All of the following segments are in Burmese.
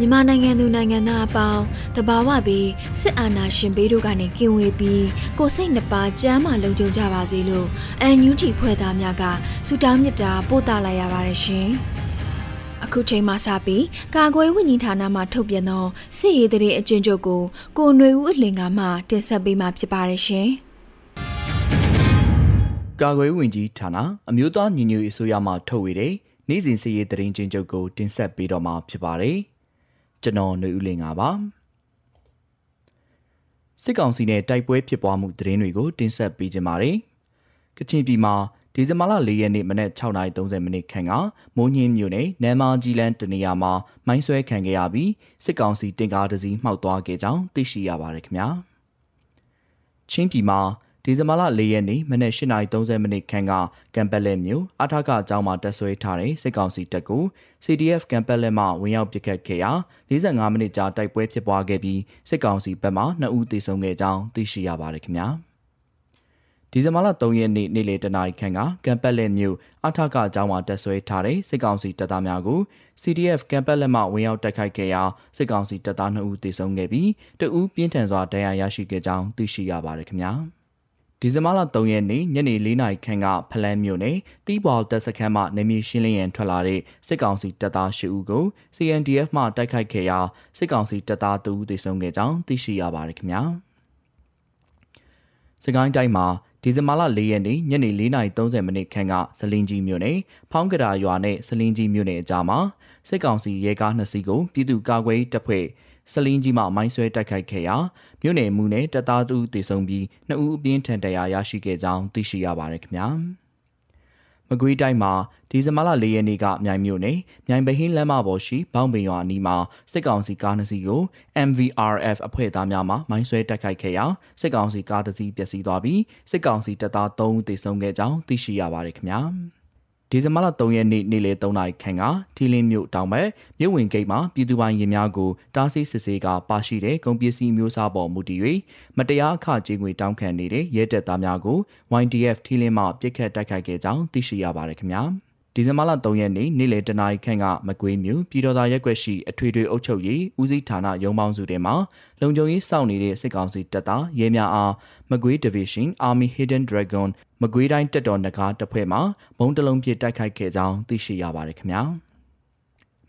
မြန်မာနိုင်ငံသူနိုင်ငံသားအပေါင်းတဘာဝပြီးစစ်အာဏာရှင်ဘေးတို့ကနေကင်းဝေးပြီးကိုစိတ်နှပါကြမ်းမှလုံခြုံကြပါစေလို့အန်ယူဂျီဖွဲ့သားများကဆုတောင်းမြတ်တာပို့သလာရပါတယ်ရှင်။အခုချိန်မှစပြီးကာကွယ်ဝင်ကြီးဌာနမှထုတ်ပြန်သောစစ်ရေးတရေအကျဉ်းချုပ်ကိုကိုຫນွေဦးအလင်ကမှတင်ဆက်ပေးမှာဖြစ်ပါတယ်ရှင်။ကာကွယ်ဝင်ကြီးဌာနအမျိုးသားညီညွတ်ရေးအစိုးရမှထုတ်ဝေတဲ့နေ့စဉ်စစ်ရေးတရင်ချင်းချုပ်ကိုတင်ဆက်ပေးတော့မှာဖြစ်ပါတယ်။ ကျွန်တော်ຫນွေဦးလင်ပါပါစစ်ကောင်စီနဲ့တိုက်ပွဲဖြစ်ပွားမှုသတင်းတွေကိုတင်ဆက်ပေးကြပါမယ်။ကချင်ပြည်မှာဒီဇင်ဘာလ၄ရက်နေ့မနက်6:30မိနစ်ခန့်ကမိုးညင်းမြို့နယ်နမ်မာကြီးလန်းတနေရာမှာမိုင်းဆွဲခံခဲ့ရပြီးစစ်ကောင်စီတင်ကားတစ်စီးမှောက်သွားခဲ့ကြောင်းသိရှိရပါတယ်ခင်ဗျာ။ချင်းပြည်မှာ ဒီဇင်ဘာလ၄ရက်နေ့မနက်8:30မိနစ်ခန့်ကကံပက်လက်မြို့အထာကအကြောင်းမှာတက်ဆွဲထားတဲ့စစ်ကောင်စီတပ်ကို CDF ကံပက်လက်မှဝင်ရောက်ပစ်ခတ်ခဲ့ရာ45မိနစ်ကြာတိုက်ပွဲဖြစ်ပွားခဲ့ပြီးစစ်ကောင်စီဘက်မှ2ဦးသေဆုံးခဲ့ကြောင်းသိရှိရပါတယ်ခင်ဗျာ။ဒီဇင်ဘာလ3ရက်နေ့နေ့လယ်တနာရီခန့်ကကမ်ပက်လက်မြို့အထကအကြောင်းမှာတက်ဆွဲထားတဲ့စစ်ကောင်စီတပ်သားများကို CDF ကမ်ပက်လက်မှဝင်ရောက်တိုက်ခိုက်ခဲ့ရာစစ်ကောင်စီတပ်သား2ဦးသေဆုံးခဲ့ပြီးတဦးပြင်းထန်စွာဒဏ်ရာရရှိခဲ့ကြောင်းသိရှိရပါတယ်ခင်ဗျာ။ ဒီဇင်ဘာလ3ရက်နေ့ညနေ4နာရီခန့်ကဖလန်းမြို့နယ်တီးဘော်တပ်စခန်းမှနေမြေရှင်းလင်းရန်ထွက်လာတဲ့စစ်ကောင်စီတပ်သား၈ဦးကို CNDF မှတိုက်ခိုက်ခဲ့ရာစစ်ကောင်စီတပ်သား2ဦးသေဆုံးခဲ့ကြောင်းသိရှိရပါတယ်ခင်ဗျာ။စကိုင်းတိုင်းမှာဒီဇင်ဘာလ၄ရက်နေ့ညနေ4:30မိနစ်ခန့်ကစလင်းကြီးမြို့နယ်ဖောင်းကရာရွာနဲ့စလင်းကြီးမြို့နယ်အကြားမှာစစ်ကောင်စီရဲကားနှစ်စီးကိုပြည်သူ့ကာကွယ်တပ်ဖွဲ့ စလင်းကြီးမှမိုင်းဆွဲတိုက်ခိုက်ခဲ့ရာမြို့နယ်မူနဲ့တပ်သားတူတေဆုံးပြီးနှစ်ဦးအပြင်းထန်တရားရရှိခဲ့ကြောင်းသိရှိရပါတယ်ခင်ဗျာမကွေးတိုင်းမှာဒီဇင်ဘာလ၄ရက်နေ့ကမြိုင်မြို့နယ်မြိုင်ပဟင်းလမ်းမပေါ်ရှိဘောင်းပင်ရွာအနီးမှာစစ်ကောင်စီကားနှစ်စီးကို MVRF အဖွဲ့သားများမှမိုင်းဆွဲတိုက်ခိုက်ခဲ့ရာစစ်ကောင်စီကားတစ်စီးပျက်စီးသွားပြီးစစ်ကောင်စီတပ်သား3ဦးသေဆုံးခဲ့ကြောင်းသိရှိရပါတယ်ခင်ဗျာ။ ဒီဇင်ဘာလ3ရက်နေ့နေ့လယ်3နာရီခန့်ကထီလင်းမြို့တောင်ဘက်မြို့ဝင်ဂိတ်မှာပြည်သူပိုင်ရင်များကိုတားဆီးစစ်ဆေးကပါရှိတဲ့ကုန်ပစ္စည်းမျိုးစားပေါ်မူတည်၍မတရားအခကြေးငွေတောင်းခံနေတဲ့ရဲတပ်သားများကို YDF ထီလင်းမှပြစ်ခတ်တိုက်ခိုက်ခဲ့ကြောင်းသိရှိရပါတယ်ခင်ဗျာ။ ဒီဇင်ဘာလ3ရက်နေ့နေ့လယ်တနာရီခန့်ကမကွေးမြို့ပြည်တော်သာရက်ွက်ရှိအထွေထွေအုပ်ချုပ်ရေးဦးစီးဌာနရုံးပေါင်းစုထဲမှာလုံခြုံရေးစောင့်နေတဲ့စစ်ကောင်စီတပ်သားရဲများအားမကွေး Division Army Hidden Dragon မကွေးတိုင်းတပ်တော်နဂါတပ်ဖွဲ့မှဘုံတလုံးပြစ်တိုက်ခိုက်ခဲ့ကြောင်းသိရှိရပါတယ်ခင်ဗျာ။မ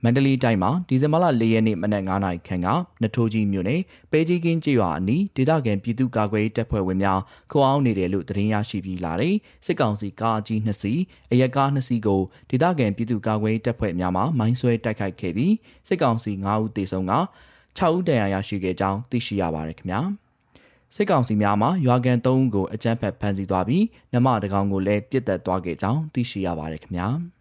န္တလေးတိုင်းမှာဒီဇင်ဘာလ၄ရက်နေ့မနက်9:00နာရီခန့်ကနထိုးကြီးမြို့နယ်ပဲကြီးကင်းကျေးရွာအနီးဒေသခံပြည်သူ့ကာကွယ်ရေးတပ်ဖွဲ့ဝင်များခေါအောင်နေတယ်လို့သတင်းရရှိပြီးလာတဲ့စစ်ကောင်စီကားအကြီး2စီးအရက်ကား2စီးကိုဒေသခံပြည်သူ့ကာကွယ်ရေးတပ်ဖွဲ့များမှမိုင်းဆွဲတိုက်ခိုက်ခဲ့ပြီးစစ်ကောင်စီ9ဦးသေဆုံးက6ဦးဒဏ်ရာရရှိခဲ့ကြောင်းသိရှိရပါတယ်ခင်ဗျာစစ်ကောင်စီများမှရွာကန်3ဦးကိုအကြမ်းဖက်ဖမ်းဆီးသွားပြီးနမတကောင်ကိုလည်းပြစ်တက်သွားခဲ့ကြောင်းသိရှိရပါတယ်ခင်ဗျာ။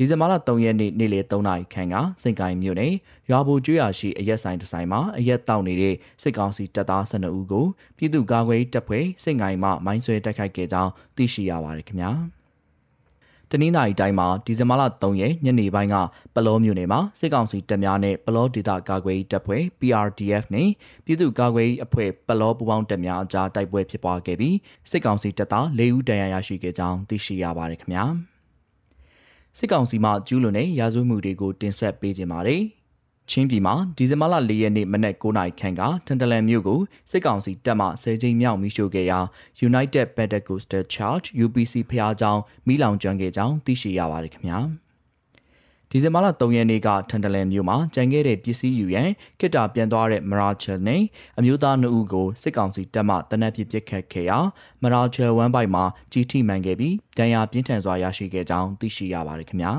ဒီဇင်ဘာလ3ရက်နေ့နေ့လယ်3နာရီခန့်ကစင်ကိုင်းမြို့နယ်ရွာဘူကျွော်ရှိအရက်ဆိုင်တစ်ဆိုင်မှာအရက်တောက်နေတဲ့စစ်ကောင်စီတပ်သား12ဦးကိုပြည်သူ့ကာကွယ်တပ်ဖွဲ့စင်ကိုင်းမှမိုင်းဆွဲတိုက်ခိုက်ခဲ့ကြောင်းသိရှိရပါတယ်ခင်ဗျာတနင်္သာရီတိုင်းမှာဒီဇင်ဘာလ3ရက်ညနေပိုင်းကပလောမြို့နယ်မှာစစ်ကောင်စီတပ်များနဲ့ပလောဒေသကာကွယ်တပ်ဖွဲ့ PRDF နဲ့ပြည်သူ့ကာကွယ်အဖွဲ့ပလောပူးပေါင်းတပ်များအကြားတိုက်ပွဲဖြစ်ပွားခဲ့ပြီးစစ်ကောင်စီတပ်သား၄ဦးဒဏ်ရာရရှိခဲ့ကြောင်းသိရှိရပါတယ်ခင်ဗျာ။ စစ်ကောင်စီမှကျူးလွန်တဲ့ရာဇဝတ်မှုတွေကိုတင်ဆက်ပေးကြပါတယ်။ချင်းပြည်မှာဒီဇင်ဘာလ၄ရက်နေ့မနက်9:00နာရီခန့်ကထန်တလန်မြို့ကိုစစ်ကောင်စီတပ်မှဆယ်ကြိမ်မြောက်မိရှို့ခဲ့ရာ United Pentecostal Church UPC ဖျားကျောင်းမိလောင်ကျွမ်းခဲ့ကြောင်းသိရှိရပါတယ်ခင်ဗျာ ဒီဇင်ဘာလ3ရက်နေ့ကထန်တလန်မြို့မှာကြံခဲ့တဲ့ပစ္စည်းယူရန်ကစ်တာပြန်သွားတဲ့မရာချယ်နဲ့အမျိုးသားနှုတ်ကိုစစ်ကောင်စီတပ်မှတနက်ပြစ်ပစ်ခတ်ခဲ့ရာမရာချယ်ဝမ်ဘိုက်မှာကြီးထိမှန်ခဲ့ပြီးဒဏ်ရာပြင်းထန်စွာရရှိခဲ့ကြောင်းသိရှိရပါတယ်ခင်ဗျာ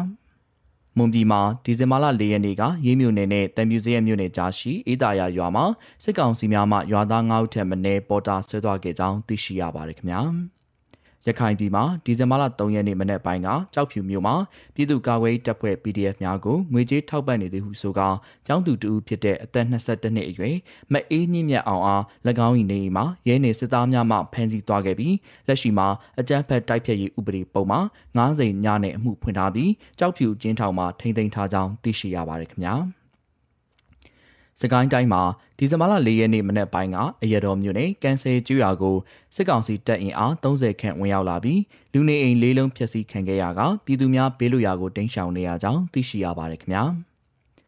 ။မွန်ပြည်မှာဒီဇင်ဘာလ၄ရက်နေ့ကရေးမြို့နယ်နဲ့တံပြူစရဲမြို့နယ်ကြားရှိအေးတာယာရွာမှာစစ်ကောင်စီများမှရွာသား9ဦးထက်မနည်းပေါ်တာဆွဲသွားခဲ့ကြောင်းသိရှိရပါတယ်ခင်ဗျာ။ ရခိုင်ပြည်မှာဒီဇင်ဘာလ3ရက်နေ့မနေ့ပိုင်းကကြောက်ဖြူမြို့မှာပြည်သူ့ကာကွယ်တပ်ဖွဲ့ PDF များကိုငွေကြေးထောက်ပံ့နေသည်ဟုဆိုကာကျောင်းသူတဦးဖြစ်တဲ့အသက်22နှစ်အရွယ်မအေးမြင့်မြတ်အောင်အား၎င်း၏နေအိမ်မှာရဲနေစစ်သားများမှဖမ်းဆီးသွားခဲ့ပြီးလက်ရှိမှာအကြမ်းဖက်တိုက်ဖြတ်ရေးဥပဒေပုံမှာ90ညနဲ့အမှုဖွင့်ထားပြီးကြောက်ဖြူကျင်းထောင်မှာထိန်းသိမ်းထားကြောင်းသိရှိရပါတယ်ခင်ဗျာ။ စကိုင်းတိုင်းမှာဒီဇင်ဘာလ၄ရက်နေ့မနက်ပိုင်းကအရတော်မြို့နယ်ကန်ဆယ်ကျွာကိုစစ်ကောင်စီတပ်အင်အား30ခန့်ဝင်ရောက်လာပြီးလူနေအိမ်လေးလုံးဖျက်ဆီးခံခဲ့ရကပြည်သူများဘေးလွတ်ရာကိုတိမ်းရှောင်နေရကြောင်းသိရှိရပါတယ်ခင်ဗျာ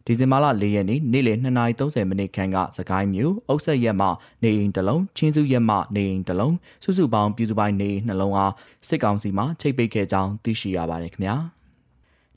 ဒီဇင်ဘာလ၄ရက်နေ့နေ့လယ်2:30မိနစ်ခန့်ကစကိုင်းမြို့အုပ်ဆက်ရက်မှနေအိမ်တစ်လုံးချင်းစုရက်မှနေအိမ်တစ်လုံးစုစုပေါင်းပြည်သူပိုင်းနေအိမ်နှလုံးအားစစ်ကောင်စီမှချိတ်ပိတ်ခဲ့ကြောင်းသိရှိရပါတယ်ခင်ဗျာ။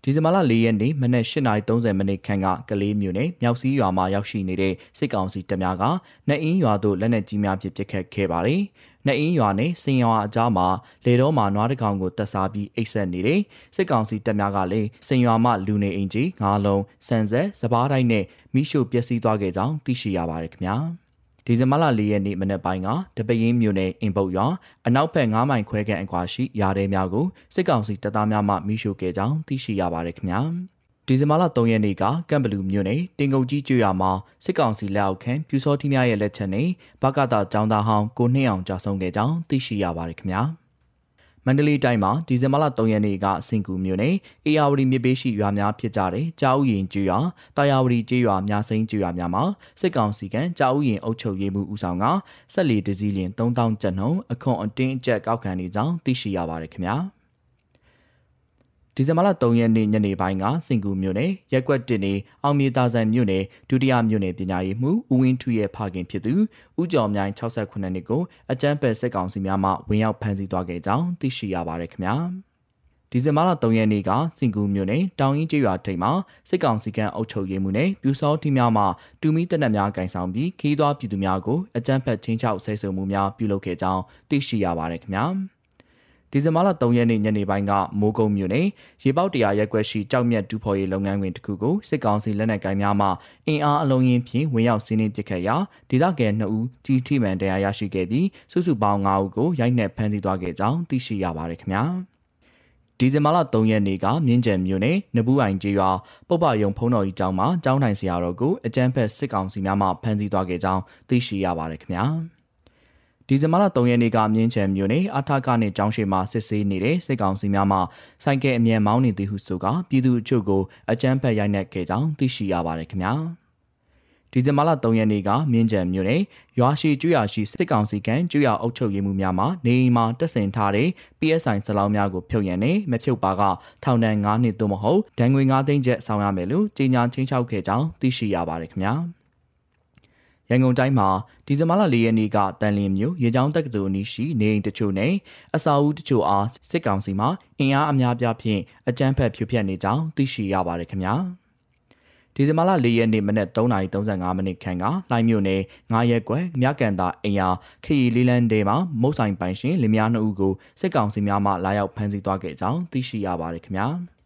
ဒီဇင်ဘာလ၄ရက်နေ့မနက်၈ :30 မိနစ်ခန့်ကကလေးမြို့နယ်မြောက်စီးရွာမှာရောက်ရှိနေတဲ့စစ်ကောင်စီတပ်များကနှအင်းရွာသို့လက်နက်ကြီးများဖြင့်ပစ်ခတ်ခဲ့ပါတယ်။နှအင်းရွာနဲ့စင်ရွာအကြားမှာလေတော်မှာနွားတကောင်ကိုတပ်စားပြီးအိတ်ဆက်နေတဲ့စစ်ကောင်စီတပ်များကလည်းစင်ရွာမှလူနေအိမ်ကြီး၅လုံးစံဆက်စပားတိုင်းနဲ့မိရှို့ပျက်စီးသွားခဲ့ကြောင်းသိရှိရပါတယ်ခင်ဗျာ။ ဒီဇင်ဘာလ၄ရက်နေ့မနက်ပိုင်းကတပရင်းမြို့နယ်အင်ပုတ်ရွာအနောက်ဘက်9မိုင်ခွဲခန့်အကွာရှိရာတဲများကိုစစ်ကောင်စီတပ်သားများမှမိရှို့ခဲ့ကြောင်းသိရှိရပါတယ်ခင်ဗျာဒီဇင်ဘာလ3ရက်နေ့ကကမ်ဘလူမြို့နယ်တင်ကုတ်ကြီးကျွော်မှာစစ်ကောင်စီလက်အောက်ခံပြူစောတိများရဲ့လက်ချက်နဲ့ဘကတာចောင်းသားဟောင်းကိုနှင်းအောင်ကြာဆုံးခဲ့ကြောင်းသိရှိရပါတယ်ခင်ဗျာ။ မန္တလေးတိုင်းမှာဒီဇင်ဘာလ3ရက်နေ့ကစင်ကူမြို့နယ်အေယာဝတီမြစ်ပေးရှိရွာများဖြစ်ကြတဲ့ကြားဥယင်ကျွရွာတာယာဝတီကျွရွာများစိမ်းကျွရွာများမှာစစ်ကောင်စီကကြားဥယင်အုပ်ချုပ်ရေးမှုဦးဆောင်ကဆက်လီတစည်းလင်3000ကျပ်နှုန်းအခွန်အတင်းအကျပ်ကောက်ခံနေကြောင်းသိရှိရပါတယ်ခင်ဗျာ။ ဒီဇင်ဘာလ3ရက်နေ့ညနေပိုင်းကစင်ကူမြို့နယ်ရက်ကွက်တင်နေအောင်မြေသာဆန်မြို့နယ်ဒုတိယမြို့နယ်ပညာရေးမှူးဦးဝင်းထွေရဲ့ဖခင်ဖြစ်သူဦးကျော်မြိုင်68နှစ်ကိုအကြမ်းဖက်စစ်ကောင်စီများမှဝင်ရောက်ဖမ်းဆီးသွားခဲ့ကြောင်းသိရှိရပါတယ်ခင်ဗျာဒီဇင်ဘာလ3ရက်နေ့ကစင်ကူမြို့နယ်တောင်ရင်ကျေးရွာထိပ်မှာစစ်ကောင်စီကအုပ်ချုပ်ရေးမှုနဲ့ပြူစောထီများမှတူမီတက်နက်များကင်ဆောင်ပြီးခီးသွွားပြည်သူများကိုအကြမ်းဖက်ချင်းချောက်ဆဲဆုံမှုများပြုလုပ်ခဲ့ကြောင်းသိရှိရပါတယ်ခင်ဗျာ။ ဒီဇင်ဘာလ3ရက်နေ့ညနေပိုင်းကမိုးကုံမြို့နယ်ရေပေါက်တရာရက်ကွက်ရှိကြောက်မြတ်ဒူဖော်ရေးလုပ်ငန်းခွင်တစ်ခုကိုစစ်ကောင်စီလက်နက်ကိုင်များမှအင်အားအလုံးရင်းဖြင့်ဝင်ရောက်စီးနင်းပစ်ခတ်ရာဒေသခံ2ဦးကြီးထိမှန်တရားရရှိခဲ့ပြီးစုစုပေါင်း9ဦးကိုရိုက်နှက်ဖမ်းဆီးသွားခဲ့ကြောင်းသိရှိရပါတယ်ခင်ဗျာဒီဇင်ဘာလ3ရက်နေ့ကမြင်းကျန်မြို့နယ်နဘူးအိုင်ကျေးရွာပုပ္ပယုံဖုံးတော်ကြီးကျောင်းမှာကျောင်းထိုင်ဆရာတော်ကိုအကြမ်းဖက်စစ်ကောင်စီများမှဖမ်းဆီးသွားခဲ့ကြောင်းသိရှိရပါတယ်ခင်ဗျာ။ ဒီဇင်ဘာလ3ရက်နေ့ကမြင်းချံမြို့နယ်အထာကနဲ့ကျောင်းရှိမှာစစ်ဆေးနေတဲ့စစ်ကောင်စီများမှဆိုင်ကယ်အမြန်မောင်းနေသည်ဟုဆိုကပြည်သူအချို့ကိုအကြမ်းဖက်ရိုက်နှက်ခဲ့ကြောင်းသိရှိရပါတယ်ခင်ဗျာဒီဇင်ဘာလ3ရက်နေ့ကမြင်းကြံမြို့နယ်ရွာရှိကျွရရှိစစ်ကောင်စီကကျွရအုပ်ချုပ်ရေးမှုများမှနေအိမ်မှာတက်ဆင်ထားတဲ့ PSI စလောင်းများကိုဖြုတ်ရန်နဲ့မဖြုတ်ပါကထောင်ဒဏ်9နှစ်သို့မဟုတ်ဒဏ်ငွေ9သိန်းကျပ်ဆောင်ရမယ်လို့ကြေညာချင်းချောက်ခဲ့ကြောင်းသိရှိရပါတယ်ခင်ဗျာ။ ရန်ကုန်တိုင်းမှာဒီဇင်ဘာလ၄ရက်နေ့ကတန်လင်းမြို့ရေကြောင်းတက္ကသိုလ်နီးရှိနေအိမ်တချို့နဲ့အစာအုပ်တချို့အားစစ်ကောင်စီမှအင်အားအများပြားဖြင့်အကြမ်းဖက်ဖြိုဖျက်နေကြောင်းသိရှိရပါတယ်ခင်ဗျာဒီဇင်ဘာလ၄ရက်နေ့မနက်3:35မိနစ်ခန့်ကလိုင်းမြို့နယ်9ရက်ကွယ်မြကန်တာအင်ယာခရီလေးလန်းတဲမှာမုတ်ဆိုင်ပိုင်ရှင်လင်မယားနှစ်ဦးကိုစစ်ကောင်စီများမှလာရောက်ဖမ်းဆီးသွားခဲ့ကြောင်းသိရှိရပါတယ်ခင်ဗျာ။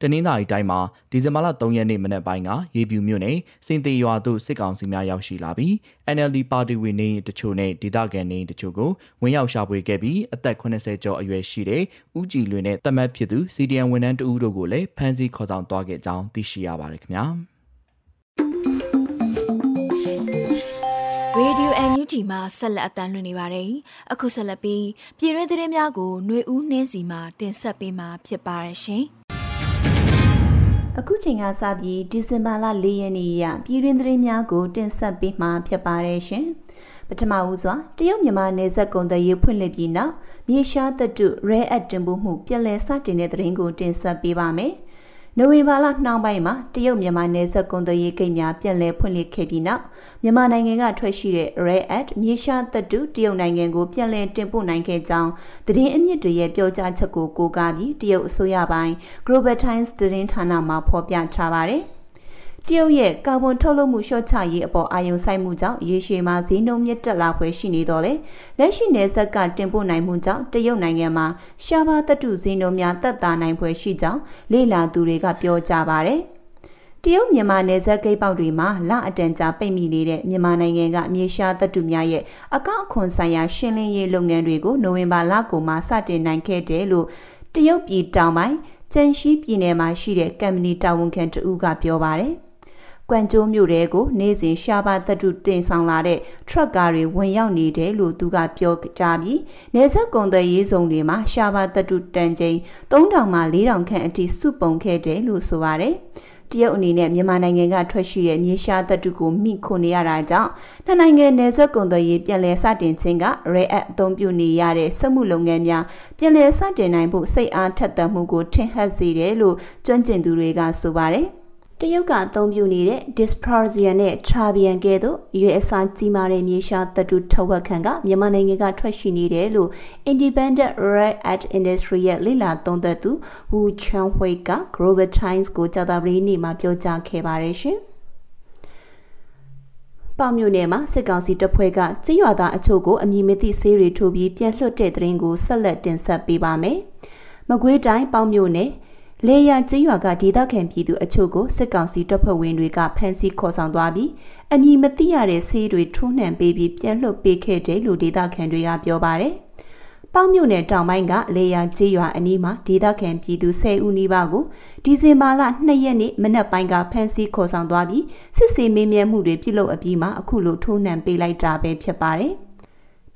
တနင်္သာရီတိုင်းမှာဒီဇင်ဘာလ3ရက်နေ့မနက်ပိုင်းကရေပြူမြို့နယ်စင်သေးရွာသို့စစ်ကောင်စီများရောက်ရှိလာပြီး NLD ပါတီဝင်နေတချို့နဲ့ဒေသခံနေတချို့ကိုဝင်ရောက်ရှာဖွေခဲ့ပြီးအသက်80ကျော်အရွယ်ရှိတဲ့ဦးကြည်လွင်နဲ့တမတ်ဖြစ်သူ CDN ဝန်ထမ်းတဦးတို့ကိုလည်းဖမ်းဆီးခေါ်ဆောင်သွားခဲ့ကြောင်းသိရှိရပါတယ်ခင်ဗျာရေဒီယို NUG မှာဆက်လက်အသံလွှင့်နေပါတယ်။အခုဆက်လက်ပြီးပြည်တွင်းသတင်းများကိုຫນွေဦးနှင်းစီမှတင်ဆက်ပေးမှာဖြစ်ပါတယ်ရှင်။ အခုချိန်ကစပြီးဒီဇင်ဘာလ၄ရက်နေ့ရပြည်တွင်းသတင်းများကို တင်ဆက်ပေးမှာဖြစ်ပါတယ်ရှင်။ပထမဦးစွာတရုတ်မြန်မာနယ်စပ်ကုန်သွယ်ရေးဖွင့်လှစ်ပြီးနောက်မြေရှားသတ္တုရဲအပ်တင်ပို့မှုပြည်လဲစတင်တဲ့သတင်းကိုတင်ဆက်ပေးပါမယ်။ နိုဝင်ဘာလနှောင်းပိုင်းမှာတရုတ်မြန်မာနယ်စပ်ကုန်သွယ်ရေးဂိတ်များပြန်လည်ဖွင့်လှစ်ခဲ့ပြီးနောက်မြန်မာနိုင်ငံကထွက်ရှိတဲ့ Rare Earth မြေရှားသတ္တုတရုတ်နိုင်ငံကိုပြန်လည်တင်ပို့နိုင်ခဲ့ကြောင်းသတင်းအမြစ်တွေရဲ့ပြောကြားချက်ကိုကိုးကားပြီးတရုတ်အစိုးရပိုင်း Global Times သတင်းဌာနမှဖော်ပြထားပါတယ်။ တရုတ်ရဲ့ကာဗွန်ထုတ်လုပ်မှုလျှော့ချရေးအပေါ်အာရုံစိုက်မှုကြောင့်ရေရှည်မှာဈေးနှုန်းမြင့်တက်လာဖွယ်ရှိနေတော့လေလက်ရှိနယ်စပ်ကတင်ပို့နိုင်မှုကြောင့်တရုတ်နိုင်ငံမှာရှားပါးတတုဈေးနှုန်းများတက်တာနိုင်ဖွယ်ရှိကြောင်းလေ့လာသူတွေကပြောကြပါတယ်တရုတ်မြန်မာနယ်စပ်ဂိတ်ပေါက်တွေမှာလအတန်ကြာပိတ်မိနေတဲ့မြန်မာနိုင်ငံကမြေရှားတပ်တူများရဲ့အကောက်အခွန်ဆိုင်ရာရှင်းလင်းရေးလုပ်ငန်းတွေကိုနိုဝင်ဘာလကုန်မှာစတင်နိုင်ခဲ့တယ်လို့တရုတ်ပြည်တောင်ပိုင်းကျန်ရှိပြည်နယ်မှာရှိတဲ့ကမ်ပဏီတာဝန်ခံတဦးကပြောပါတယ် ကွမ်ကျိုးမြို့တဲကိုနေ့စဉ်ရှားပါသတ္တုတင်ဆောင်လာတဲ့ထရက်ကားတွေဝင်ရောက်နေတယ်လို့သူကပြောကြားပြီးနေဆက်ကုန်သွယ်ရေးစုံတွေမှာရှားပါသတ္တုတန်ချိန်3000မှ4000ခန့်အထိစုပုံခဲ့တယ်လို့ဆိုပါတယ်တရုတ်အနေနဲ့မြန်မာနိုင်ငံကထွက်ရှိတဲ့မြေရှားသတ္တုကိုမိခိုနေရတာကြောင့်နှစ်နိုင်ငံနယ်စပ်ကုန်သွယ်ရေးပြန်လည်စတင်ခြင်းကရဲအပ်အသုံးပြုနေရတဲ့စက်မှုလုပ်ငန်းများပြန်လည်စတင်နိုင်ဖို့စိတ်အားထက်သန်မှုကိုထင်ဟပ်စေတယ်လို့ကျွမ်းကျင်သူတွေကဆိုပါတယ်။ တရုတ်ကအသုံးပြုနေတဲ့ dysprasia နဲ့ trabian ကဲ့သို့ရွေးအစားကြီးမားတဲ့မြေရှားသတ္တုထဝက်ခံကမြန်မာနိုင်ငံကထွက်ရှိနေတယ်လို့ Independent Rare Earth Industry ရဲ့လေ့လာသုံးသပ်သူ Wu Changhui က Global Times ကိုကြာသပတေးနေ့မှာပြောကြားခဲ့ပါတယ်ရှင်။ပေါမြို့နယ်မှာစစ်ကောင်စီတပ်ဖွဲ့ကကြေးရွာသားအချို့ကိုအမည်မသိဆေးတွေထိုးပြီးပြန်လွှတ်တဲ့တဲ့ရင်ကိုဆက်လက်တင်ဆက်ပေးပါမယ်။မကွေးတိုင်းပေါမြို့နယ် လေယာကျေးရွာကဒေသခံပြည်သူအချို့ကိုစစ်ကောင်စီတပ်ဖွဲ့ဝင်တွေကဖမ်းဆီးခေါ်ဆောင်သွားပြီးအမည်မသိရတဲ့ဆေးတွေထိုးနှံပေးပြီးပြန်လွှတ်ပေးခဲ့တယ်လို့ဒေသခံတွေကပြောပါတယ်။ပေါင်းမြို့နယ်တောင်ပိုင်းကလေယာကျေးရွာအနီးမှာဒေသခံပြည်သူ10ဦးနီးပါးကိုဒီဇင်ဘာလ2ရက်နေ့မနက်ပိုင်းကဖမ်းဆီးခေါ်ဆောင်သွားပြီးစစ်ဆေးမေးမြန်းမှုတွေပြုလုပ်အပြီးမှာအခုလိုထိုးနှံပေးလိုက်တာပဲဖြစ်ပါတယ်။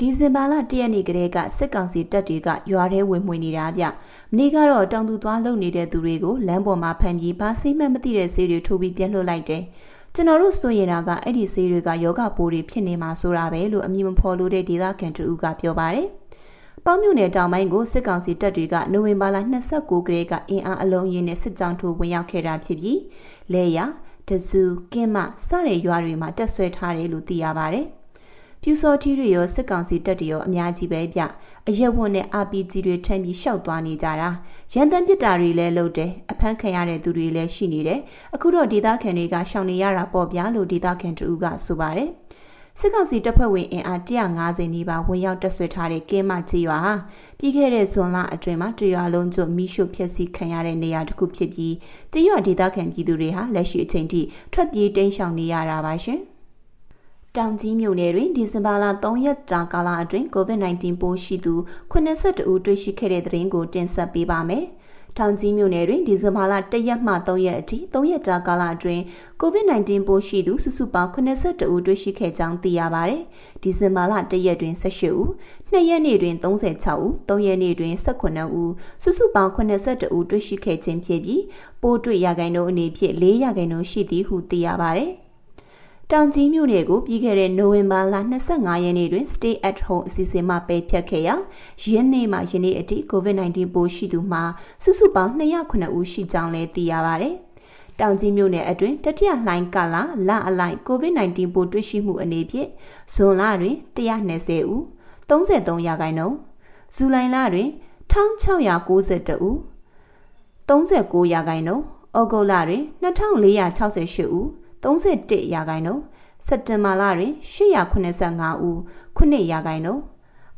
ဒီဇင်ဘာလ၁ရက်နေ့ကတည်းကစစ်ကောင်စီတပ်တွေကရွာထဲဝင်မှွေနေတာဗျ။မနေ့ကတော့တောင်သူသွားလုံနေတဲ့သူတွေကိုလမ်းပေါ်မှာဖမ်းပြီးဘာစိမှတ်မသိတဲ့ဆေးတွေထိုးပြီးပြန်လွှတ်လိုက်တယ်။ကျွန်တော်တို့ဆိုရင်တာကအဲ့ဒီဆေးတွေကယောဂပိုးတွေဖြစ်နေမှာဆိုတာပဲလို့အမည်မဖော်လို့တဲ့ဒေသခံတူကပြောပါတယ်။ပေါင်းမြို့နယ်တောင်ပိုင်းကိုစစ်ကောင်စီတပ်တွေကနိုဝင်ဘာလ29ကလေးကအင်အားအလုံးရင်းနဲ့စစ်ကြောင်းထိုးဝင်ရောက်ခဲ့တာဖြစ်ပြီးလဲရတဇူကင်းမစတဲ့ရွာတွေမှာတက်ဆွဲထားတယ်လို့သိရပါတယ်။ ပြူစောထီးတွေရောစစ်ကောင်စီတပ်တွေရောအများကြီးပဲဗျအရက်ဝတ်နဲ့ RPG တွေထမ်းပြီးရှောက်သွားနေကြတာရန်တမ်းပစ်တာတွေလည်းလုပ်တယ်အဖမ်းခံရတဲ့သူတွေလည်းရှိနေတယ်အခုတော့ဒေသခံတွေကရှောင်နေရတာပေါ့ဗျာလို့ဒေသခံတူကဆိုပါတယ်စစ်ကောင်စီတပ်ဖွဲ့ဝင်အင်အား150နီးပါးဝင်ရောက်တက်ဆွဲထားတဲ့ကင်းမချီရွာဟာပြီးခဲ့တဲ့ဇွန်လအတွင်းမှာတရွာလုံးကျွမိရှုဖျက်ဆီးခံရတဲ့နေရာတစ်ခုဖြစ်ပြီးတရွာဒေသခံပြည်သူတွေဟာလက်ရှိအချိန်ထိထွက်ပြေးတိမ်းရှောင်နေရတာပါရှင်။ တောင်ကြီးမြို့နယ်တွင်ဒီဇင်ဘာလ3ရက်ကြာကာလအတွင်း COVID-19 ပိုးရှိသူ82ဦးတွေ့ရှိခဲ့တဲ့သတင်းကိုတင်ဆက်ပေးပါမယ်။တောင်ကြီးမြို့နယ်တွင်ဒီဇင်ဘာလ1ရက်မှ3ရက်အထိ3ရက်ကြာကာလအတွင်း COVID-19 ပိုးရှိသူစုစုပေါင်း82ဦးတွေ့ရှိခဲ့ကြောင်းသိရပါတယ်။ဒီဇင်ဘာလ1ရက်တွင်18ဦး၊2ရက်နေ့တွင်36ဦး၊3ရက်နေ့တွင်18ဦးစုစုပေါင်း82ဦးတွေ့ရှိခဲ့ခြင်းဖြစ်ပြီးပိုးတွေ့ရဂိုင်နှုန်းအနေဖြင့်4ရဂိုင်နှုန်းရှိသည်ဟုသိရပါတယ်။ တောင်ကြီးမြို့နယ်ကိုပြီးခဲ့တဲ့နိုဝင်ဘာလ25ရက်နေ့တွင် Stay at Home အစီအစဉ်မှပယ်ဖျက်ခဲ့ရာယင်းနေ့မှယနေ့အထိ COVID-19 ပိုးရှိသူမှာစုစုပေါင်း209ဦးရှိကြောင်းလည်းသိရပါဗျ။တောင်ကြီးမြို့နယ်အတွင်းတတိယလှိုင်းကာလလအလိုက် COVID-19 ပိုးတွေ့ရှိမှုအနေဖြင့်ဇွန်လတွင်120ဦး33ရာခိုင်နှုန်းဇူလိုင်လတွင်1692ဦး39ရာခိုင်နှုန်းဩဂုတ်လတွင်2468ဦး 31ရာခိုင်နှုန်းစက်တင်ဘာလတွင်885ဦး9ရာခိုင်နှုန်း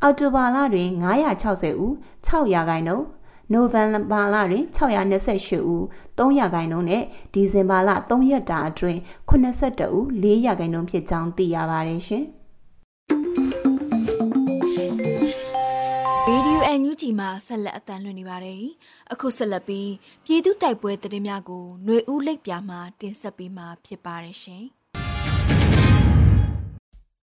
အောက်တိုဘာလတွင်960ဦး6ရာခိုင်နှုန်းနိုဝင်ဘာလတွင်628ဦး3ရာခိုင်နှုန်းနဲ့ဒီဇင်ဘာလ3ရက်တာအတွင်း82ဦး4ရာခိုင်နှုန်းဖြစ်ကြောင်းသိရပါတယ်ရှင်။ န်ယူဂျီမှာဆက်လက်အသံလွှင့်နေပါတယ်။အခုဆက်လက်ပြီးပြည်သူတိုက်ပွဲသတင်းများကိုຫນွေဦးလိပ်ပြာမှာတင်ဆက်ပေးမှာဖြစ်ပါတယ်ရှင်။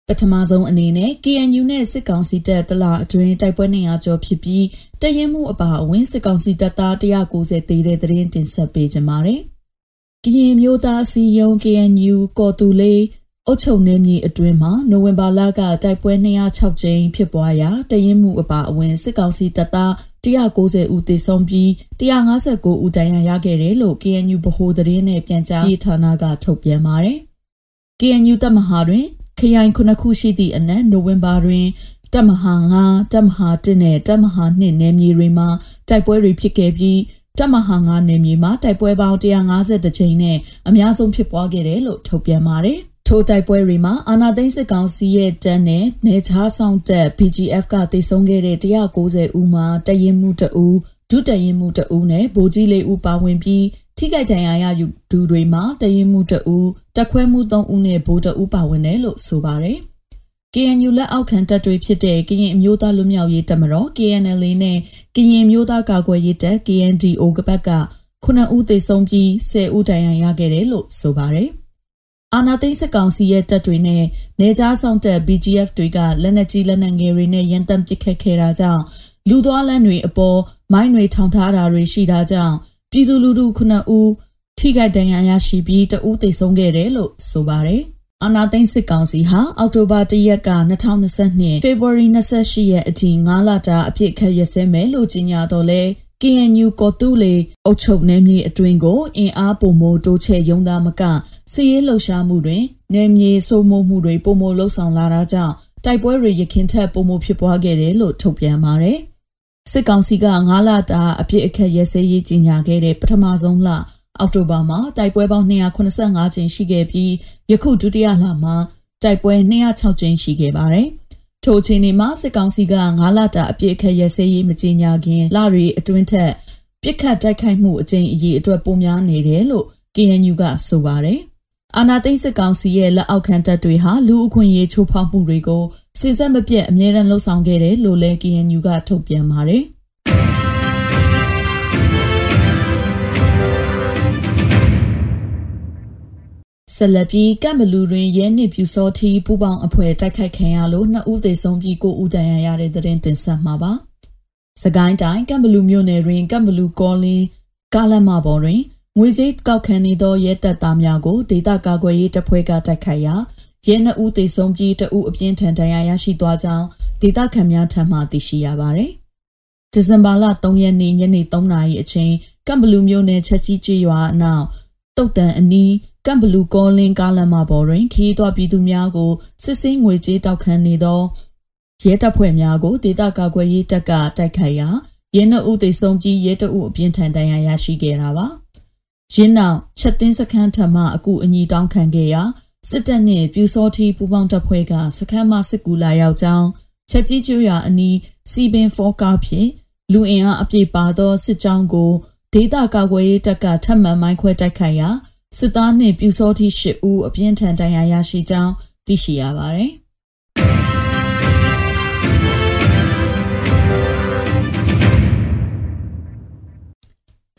ပထမဆုံးအနေနဲ့ KNU နဲ့စစ်ကောင်စီတပ်တလာအတွင်းတိုက်ပွဲ200ကျော်ဖြစ်ပြီးတရင်မှုအပါအဝင်စစ်ကောင်စီတပ်သား190သေးတဲ့သတင်းတင်ဆက်ပေးကြပါမယ်။ကရင်မျိုးသားစီယုံ KNU ကော်တူလေး အုတ်ချုံနေမြေအတွင်းမှာနိုဝင်ဘာလကတိုက်ပွဲ206ကြိမ်ဖြစ်ပွားရာတရင်မှုအပါအဝင်စစ်ကောင်စီတပ်သား190ဦးသေဆုံးပြီး159ဦးဒဏ်ရာရခဲ့တယ်လို့ KNU ဗဟိုသတင်းနဲ့ပြန်ကြားရေးဌာနကထုတ်ပြန်ပါတယ်။ KNU တပ်မဟာတွင် ခရိုင်ခုနှစ်ခုရှိသည့်အနက်နိုဝင်ဘာတွင်တပ်မဟာ9တပ်မဟာ1နဲ့တပ်မဟာ2နယ်မြေတွေမှာတိုက်ပွဲတွေဖြစ်ခဲ့ပြီးတပ်မဟာ9နယ်မြေမှာတိုက်ပွဲပေါင်း150ကြိမ်နဲ့အများဆုံးဖြစ်ပွားခဲ့တယ်လို့ထုတ်ပြန်ပါတယ်။ ထိုတိုက်ပွဲတွေမှာအာနာသိန်းစစ်ကောင်စီရဲ့တပ်နဲ့နေချားဆောင်တပ် BGF ကတိုက်ဆုံခဲ့တဲ့190ဦးမှာတရင်မှုတအူဒုတရင်မှုတအူနဲ့ဗိုလ်ကြီးလေးဦးပါဝင်ပြီးထိခိုက်ဒဏ်ရာရယူသူတွေမှာတရင်မှုတအူတက်ခွဲမှု3ဦးနဲ့ဗိုလ်တအူပါဝင်တယ်လို့ဆိုပါတယ်။ KNU လက်အောက်ခံတပ်တွေဖြစ်တဲ့ကရင်အမျိုးသားလူမျိုးရေးတပ်မတော် KNLA နဲ့ကရင်မျိုးသားကာကွယ်ရေးတပ် KNDO ကပတ်က9ဦးသေဆုံးပြီး10ဦးဒဏ်ရာရခဲ့တယ်လို့ဆိုပါတယ်။ အာနာသိန်းစစ်ကောင်စီရဲ့တပ်တွေနဲ့နေကြားဆောင်တပ် BGF တွေကလက်နက်ကြီးလက်နက်ငယ်တွေနဲ့ရန်တမ်းပစ်ခတ်ခဲ့တာကြောင့်လူသွားလမ်းတွေအပေါ်မိုင်းတွေထောင်ထားတာတွေရှိတာကြောင့်ပြည်သူလူထု9ဦးထိခိုက်ဒဏ်ရာရရှိပြီးတဦးသေဆုံးခဲ့တယ်လို့ဆိုပါတယ်။အာနာသိန်းစစ်ကောင်စီဟာအောက်တိုဘာ၁ရက်က2022 February 28ရက်အထိ9လတာအပြစ်ခတ်ရစဲမယ်လို့ကြေညာတော့လဲ KNU ကော်တူလေအုတ်ချုပ်နယ်မြေအတွင်းကိုအင်အားပုံမိုတိုးချဲ့ရုံသားမကစီးရဲလှုပ်ရှားမှုတွင်နယ်မြေစိုးမိုးမှုတွေပုံမိုလှုပ်ဆောင်လာတာကြောင့်တိုက်ပွဲတွေရခင်ထက်ပုံမိုဖြစ်ပွားခဲ့တယ်လို့ထုတ်ပြန်ပါတယ်စစ်ကောင်စီက9လတာအပြစ်အခက်ရဲစဲရေးကြီးညာခဲ့တဲ့ပထမဆုံးလအောက်တိုဘာမှာတိုက်ပွဲပေါင်း285ကြိမ်ရှိခဲ့ပြီးယခုဒုတိယလမှာတိုက်ပွဲ206ကြိမ်ရှိခဲ့ပါတယ်။ ထိုအချိန်ဒီမှာစစ်ကောင်စီက9လတာအပြည့်အခက်ရစဲရေးမကြေညာခင်လရီအတွင်းထက်ပြစ်ခတ်တိုက်ခိုက်မှုအကြိမ်အရေးအတွက်ပိုများနေတယ်လို့ KNU ကဆိုပါတယ်။အာနာသိန်းစစ်ကောင်စီရဲ့လက်အောက်ခံတပ်တွေဟာလူအခွင့်အရေးချိုးဖောက်မှုတွေကိုစစ်စက်မပြတ်အမြဲတမ်းလှုပ်ဆောင်ခဲ့တယ်လို့လည်း KNU ကထုတ်ပြန်ပါတယ်။ ဆက်လက်ပြီးကမ်ဘလူတွင်ရဲနစ်ပြူစောထီပူပေါင်းအဖွဲ့တိုက်ခိုက်ခံရလို့နှစ်ဦးသေဆုံးပြီးကိုဦးတန်ရရတဲ့တဲ့တင်ဆက်မှာပါ။စကိုင်းတိုင်းကမ်ဘလူမြို့နယ်တွင်ကမ်ဘလူကောလင်းကားလမ်းမပေါ်တွင်ငွေကြေးကောက်ခံနေသောရဲတပ်သားများကိုဒေသကာကွယ်ရေးတပ်ဖွဲ့ကတိုက်ခိုက်ရာရဲနှစ်ဦးသေဆုံးပြီးတဦးအပြင်းထန်ဒဏ်ရာရရှိသွားကြောင်းဒေသခံများထံမှသိရှိရပါသည်။ဒီဇင်ဘာလ3ရက်နေ့ညနေ3နာရီအချိန်ကမ်ဘလူမြို့နယ်ချက်ကြီးကျေးရွာအနောက်တုတ်တန်အနီး ကမ်ဘလူကောလင်းကားလမ်းမပေါ်တွင်ခီးသွွားပြည်သူများကိုစစ်စင်းငွေကြေးတောက်ခံနေသောရဲတပ်ဖွဲ့များကိုဒေသကာကွယ်ရေးတပ်ကတိုက်ခိုက်ရာရဲနှုတ်သေဆုံးပြီးရဲတအုပ်အပြင်းထန်ဒဏ်ရာရရှိခဲ့တာပါ။ရင်းနောက်ချက်သိန်းစခန်းထမှအကူအညီတောင်းခံခဲ့ရာစစ်တပ်နှင့်ပြူစောထီပူပေါင်းတပ်ဖွဲ့ကစခန်းမှစစ်ကူလာရောက်ကြောင်းချက်ကြီးကျွရအနီးစီပင်ဖောကားဖြင့်လူအင်အားအပြည့်ပါသောစစ်ကြောင်းကိုဒေသကာကွယ်ရေးတပ်ကထပ်မံမိုင်းခွဲတိုက်ခိုက်ရာ စစ်သားနှင့်ပြူစောတိ၈ဦးအပြင်းထန်ဒဏ်ရာရရှိကြောင်းသိရှိရပါတယ်။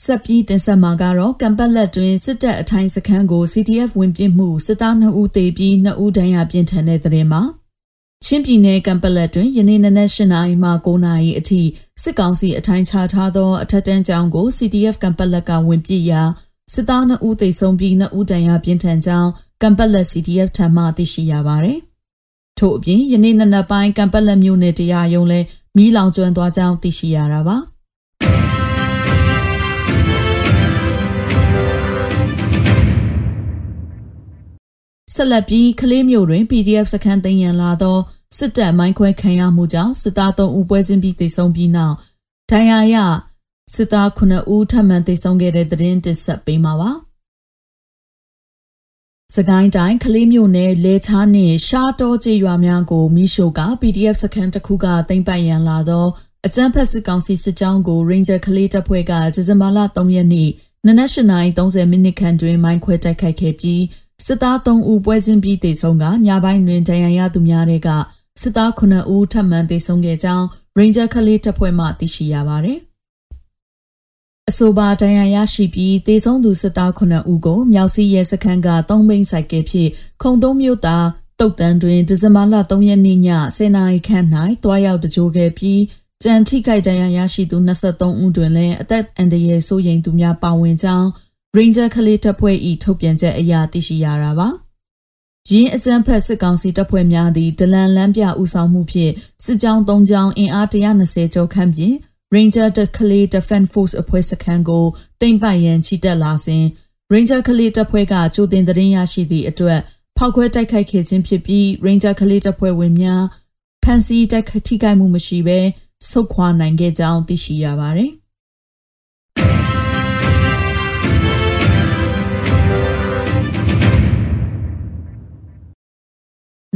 ဆက်ပြီးတင်ဆက်မှာကတော့ကံပတ်လက်တွင်စစ်တပ်အထိုင်စခန်းကို CTF ဝင်ပြစ်မှုစစ်သား2ဦးသေပြီး2ဦးဒဏ်ရာပြင်းထန်တဲ့တဲ့မှာချင်းပြည်နယ်ကံပလက်တွင်ယနေ့နနက်၈နာရီမှ9နာရီအထိစစ်ကောင်စီအထိုင်ချထားသောအထက်တန်းကျောင်းကို CTF ကံပလက်ကဝင်ပြစ်ရာ စစ်သား2ဦးသေဆုံးပြီး2ဦးဒဏ်ရာပြင်းထန်ကြောင်းကံပက်လက် CDF ထံမှသိရှိရပါတယ်။ထို့အပြင်ယနေ့နနက်ပိုင်းကံပက်လက်မြို့နယ်တရားရုံးလဲမီးလောင်ကျွမ်းသွားကြောင်းသိရှိရတာပါ။ဆက်လက်ပြီးကလေးမျိုးတွင် PDF စခန်းသိမ်းရန်လာသောစစ်တပ်မိုင်းခွဲခံရမှုကြောင့်စစ်သား3ဦးပွဲချင်းပြီးသေဆုံးပြီးနောက်ဒဏ်ရာရ စစ်သား9ဦးထပ်မံသေဆုံးခဲ့တဲ့သတင်းတင်ဆက်ပေးမှာပါ။စကိုင်းတိုင်းကလေးမျိုးနယ်လေချားနှင့်ရှားတောကျေးရွာများကိုမိရှို့က PDF စခန်းတစ်ခုကတင်ပိုက်ရန်လာသောအကြမ်းဖက်စစ်ကောင်စီစစ်ကြောင်းကို Ranger ကလေးတပ်ဖွဲ့ကဒီဇင်ဘာလ3ရက်နေ့နနက်8:30မိနစ်ခန့်တွင်မိုင်းခွဲတိုက်ခိုက်ခဲ့ပြီးစစ်သား3ဦးပွဲချင်းပြီးသေဆုံးကညပိုင်းတွင်ဒဏ်ရာရသူများတဲ့ကစစ်သား9ဦးထပ်မံသေဆုံးခဲ့ကြောင်း Ranger ကလေးတပ်ဖွဲ့မှသိရှိရပါသည် အဆိုပါဒဏ်ရာရရှိပြီးတေဆုံးသူစစ်သား9ဦးကိုမြောက်စီရဲစခန်းကသုံးဘိန်းဆိုင်ကဖြင့်ခုံသုံးမြို့သားတုတ်တန်းတွင်ဒီဇင်ဘာလ3ရက်နေ့ည10:00နာရီခန့်၌တွားရောက်တကြိုခဲ့ပြီးကြံထိခိုက်ဒဏ်ရာရရှိသူ23ဦးတွင်လည်းအသက်အန္တရာယ်ဆိုးရိမ်သူများပါဝင်ကြောင်း Ranger ကလေးတပ်ဖွဲ့၏ထုတ်ပြန်ချက်အရသိရှိရတာပါ။ရင်းအကြမ်းဖက်စစ်ကောင်စီတပ်ဖွဲ့များသည်ဒလန်လမ်းပြဦးဆောင်မှုဖြင့်စစ်ကြောင်း၃ကြောင်းအင်အား120ကျော်ခန့်ဖြင့် Ranger တကလေး Defense Force အဖွဲ့စခန်းကိုတင်ပိုင်ရန်ချီတက်လာစဉ် Ranger ကလေးတပ်ဖွဲ့ကကြိုတင်သတင်းရရှိသည့်အတွက်ဖောက်ခွဲတိုက်ခိုက်ခဲ့ခြင်းဖြစ်ပြီး Ranger ကလေးတပ်ဖွဲ့ဝင်များဖမ်းဆီးတိုက်ခိုက်ထိခိုက်မှုမရှိဘဲဆုတ်ခွာနိုင်ခဲ့ကြောင်းသိရှိရပါတယ်။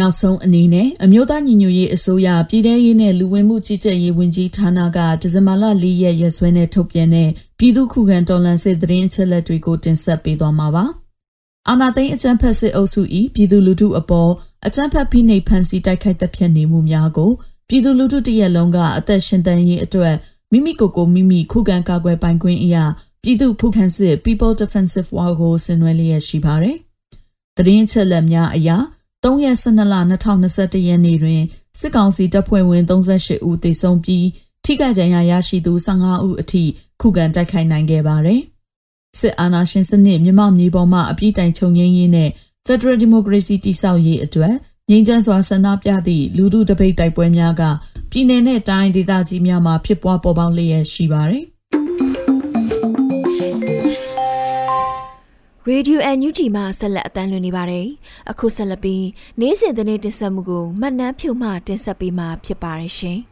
နောက်ဆုံးအနေနဲ့အမျိုးသားညီညွတ်ရေးအစိုးရပြည်ထရေးနဲ့လူဝင်မှုကြီးကြပ်ရေးဝန်ကြီးဌာနကဒီဇင်ဘာလ၄ရက်ရက်စွဲနဲ့ထုတ်ပြန်တဲ့ပြည်သူ့ခုခံတော်လှန်စစ်သတင်းအချက်အလက်တွေကိုတင်ဆက်ပေးသွားမှာပါ။အာနာသိန်းအကြမ်းဖက်စစ်အုပ်စု၏ပြည်သူလူထုအပေါ်အကြမ်းဖက်ဖိနှိပ်ဖန်ဆီးတိုက်ခိုက်တပ်ဖြတ်နေမှုများကိုပြည်သူလူထုတရက်လုံးကအသက်ရှင်တန်ရေးအတွက်မိမိကိုယ်ကိုမိမိခုခံကာကွယ်ပိုင်ခွင့်အရာပြည်သူ့ခုခံစစ် People Defensive War ကိုဆင်နွှဲလျက်ရှိပါတယ်။သတင်းချက်လက်များအရာ 3ရက်12လ2021ရက်နေ့တွင်စစ်ကောင်စီတပ်ဖွဲ့ဝင်38ဦးသေဆုံးပြီးထိခိုက်ဒဏ်ရာရရှိသူ15ဦးအထိခုခံတိုက်ခိုက်နိုင်ခဲ့ပါတယ်။စစ်အာဏာရှင်စနစ်မြမမြေပေါ်မှအပြည့်တိုင်ချုပ်ငြိမ်းရေးနဲ့ Federal Democracy တိဆောက်ရေးအတွက်ငြိမ်းချမ်းစွာဆန္ဒပြသည့်လူထုတပိတ်တိုက်ပွဲများကပြည်내နဲ့တိုင်းဒေသကြီးများမှာဖြစ်ပွားပေါ်ပေါက်လျက်ရှိပါတယ်။ ရေဒီယိုအန်ယူဂျီမှဆက်လက်အတန်းလွှင့်နေပါတယ်။အခုဆက်လက်ပြီးနေ့စဉ်သတင်းတင်ဆက်မှုကိုမှတ်နှမ်းဖြုံမှတင်ဆက်ပေးမှာဖြစ်ပါတယ်ရှင်။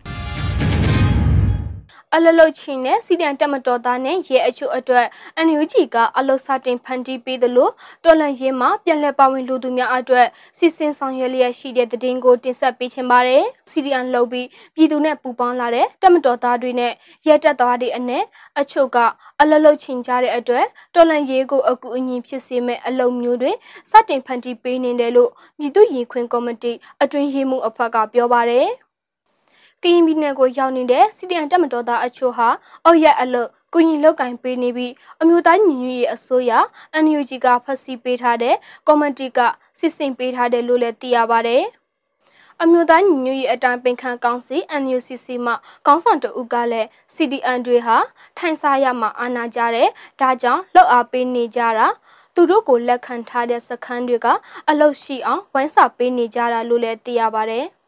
အလလုတ်ချင်းနဲ့စီဒန်တက်မတော်သားနဲ့ရဲအချို့အတွက် NUG ကအလုတ်စတင်ဖန်တီးပေးသလိုတော်လန်ရဲမှာပြန်လည်ပါဝင်လူသူများအတွက်စီစဉ်ဆောင်ရွက်လျက်ရှိတဲ့တဲ့တင်ကိုတင်ဆက်ပေးချင်ပါတယ်။ CDN လှုပ်ပြီးပြည်သူနဲ့ပူးပေါင်းလာတဲ့တက်မတော်သားတွေနဲ့ရဲတပ်သားတွေအနက်အချို့ကအလလုတ်ချင်းကြတဲ့အတွက်တော်လန်ရဲကိုအကူအညီဖြစ်စေမဲ့အလုံမျိုးတွေစတင်ဖန်တီးပေးနေတယ်လို့ပြည်သူ့ရင်ခွင်ကော်မတီအတွင်းရေးမှူးအဖွဲ့ကပြောပါတယ်။ ကရင်ပြည်နယ်ကိုရောက်နေတဲ့စီဒီအန်တက်မတော်သားအချို့ဟာအောက်ရက်အလုတ်ကုညီလောက်ကင်ပေးနေပြီးအမျိုးသားညီညွတ်ရေးအစိုးရ NUG ကဖက်စီပေးထားတဲ့ကော်မတီကစစ်စင်ပေးထားတယ်လို့လည်းသိရပါတယ်။အမျိုးသားညီညွတ်ရေးအတိုင်းပင်ခံကောင်စီ NUCC မှကောင်းဆောင်တဦးကလည်း CDN တွေဟာထိုင်စားရမှာအာဏာကြတဲ့ဒါကြောင့်လောက်အားပေးနေကြတာသူတို့ကိုလက်ခံထားတဲ့စခန်းတွေကအလုတ်ရှိအောင်ဝိုင်းစာပေးနေကြတာလို့လည်းသိရပါတယ်။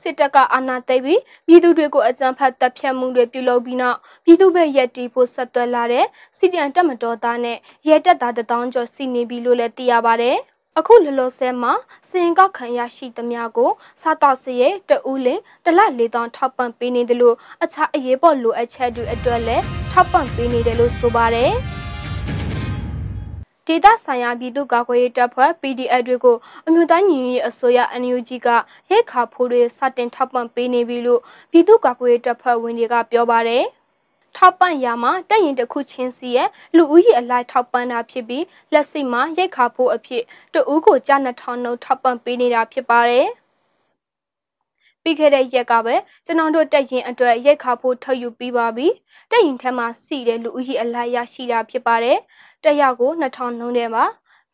စစ်တပ်ကအာဏာသိမ်းပြီးပြည်သူတွေကိုအကြမ်းဖက်တပ်ဖြတ်မှုတွေပြုလုပ်ပြီးနောက်ပြည်သူ့ဘက်ရက်တီဖို့ဆက်သွယ်လာတဲ့စီဒီအန်တပ်မတော်သားနဲ့ရဲတပ်သားတထောင်ကျော်စီနေပြီလို့လည်းသိရပါဗျ။အခုလလောဆဲမှာစင်ကောက်ခံရရှိသမျှကိုစားတော့စရဲတဦးလင်တလ၄တောင်ထောက်ပံ့ပေးနေတယ်လို့အခြားအရေးပေါ်လိုအပ်ချက်တွေအတွက်လည်းထောက်ပံ့ပေးနေတယ်လို့ဆိုပါတယ်။ ဒေသဆိုင်ရာပြည်သူ့ကာကွယ်ရေးတပ်ဖွဲ့ PDF တွေကိုအမျိုးသားညီညွတ်ရေးအစိုးရ NUG ကရိတ်ခါဖိုးတွေစတင်ထောက်ပံ့ပေးနေပြီလို့ပြည်သူ့ကာကွယ်ရေးတပ်ဖွဲ့ဝင်တွေကပြောပါတယ်။ထောက်ပံ့ရမှာတက်ရင်တစ်ခုချင်းစီရဲ့လူဦးရေအလိုက်ထောက်ပံ့တာဖြစ်ပြီးလက်စိမှာရိတ်ခါဖိုးအဖြစ်တဦးကိုကျ2000နှုန်းထောက်ပံ့ပေးနေတာဖြစ်ပါတယ်။ပြီးခဲ့တဲ့ရက်ကပဲကျွန်တော်တို့တက်ရင်အတွက်ရိတ်ခါဖို့ထုတ်ယူပြီးပါပြီတက်ရင်ထက်မှစီတဲ့လူဦးရေအလိုက်ရရှိတာဖြစ်ပါတယ် တက်ရောက်ကို2000နှုန်းထဲမှာ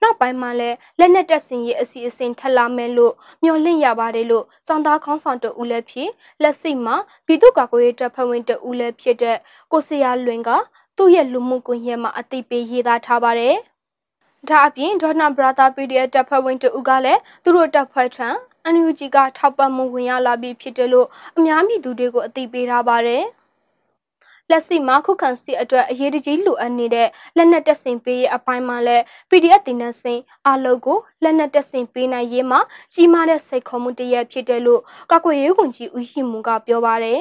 နောက်ပိုင်းမှာလည်းလက်နက်တက်စင်ရေးအစီအစဉ်ထက်လာမယ်လို့မျှော်လင့်ရပါတယ်လို့စောင်းသားခေါင်းဆောင်တဦးလည်းဖြစ်လက်စိမှာပြည်သူ့ကာကွယ်ရေးတပ်ဖွဲ့ဝင်တဦးလည်းဖြစ်တဲ့ကိုစရာလွင်ကသူ့ရဲ့လူမှုကွန်ရက်မှာအသိပေးရေးသားထားပါတယ်။ဒါအပြင်ဒေါနာဘရာသာ PDF တပ်ဖွဲ့ဝင်တဦးကလည်းသူတို့တပ်ဖွဲ့ထံ NUG ကထောက်ပံ့မှုဝင်ရလာပြီးဖြစ်တယ်လို့အများပြည်သူတွေကိုအသိပေးထားပါတယ်။ လက်စီမှာခုခံစစ်အတွက်အရေးတကြီးလိုအပ်နေတဲ့လက်နက်တပ်ဆင်ပေးရေးအပိုင်းမှာလည်း PDF တင်နစင်အလုပ်ကိုလက်နက်တပ်ဆင်ပေးနိုင်ရေးမှာကြီးမားတဲ့စိတ်ခေါ်မှုတရက်ဖြစ်တယ်လို့ကာကွယ်ရေးဝန်ကြီးဦးရှိမူကပြောပါတယ်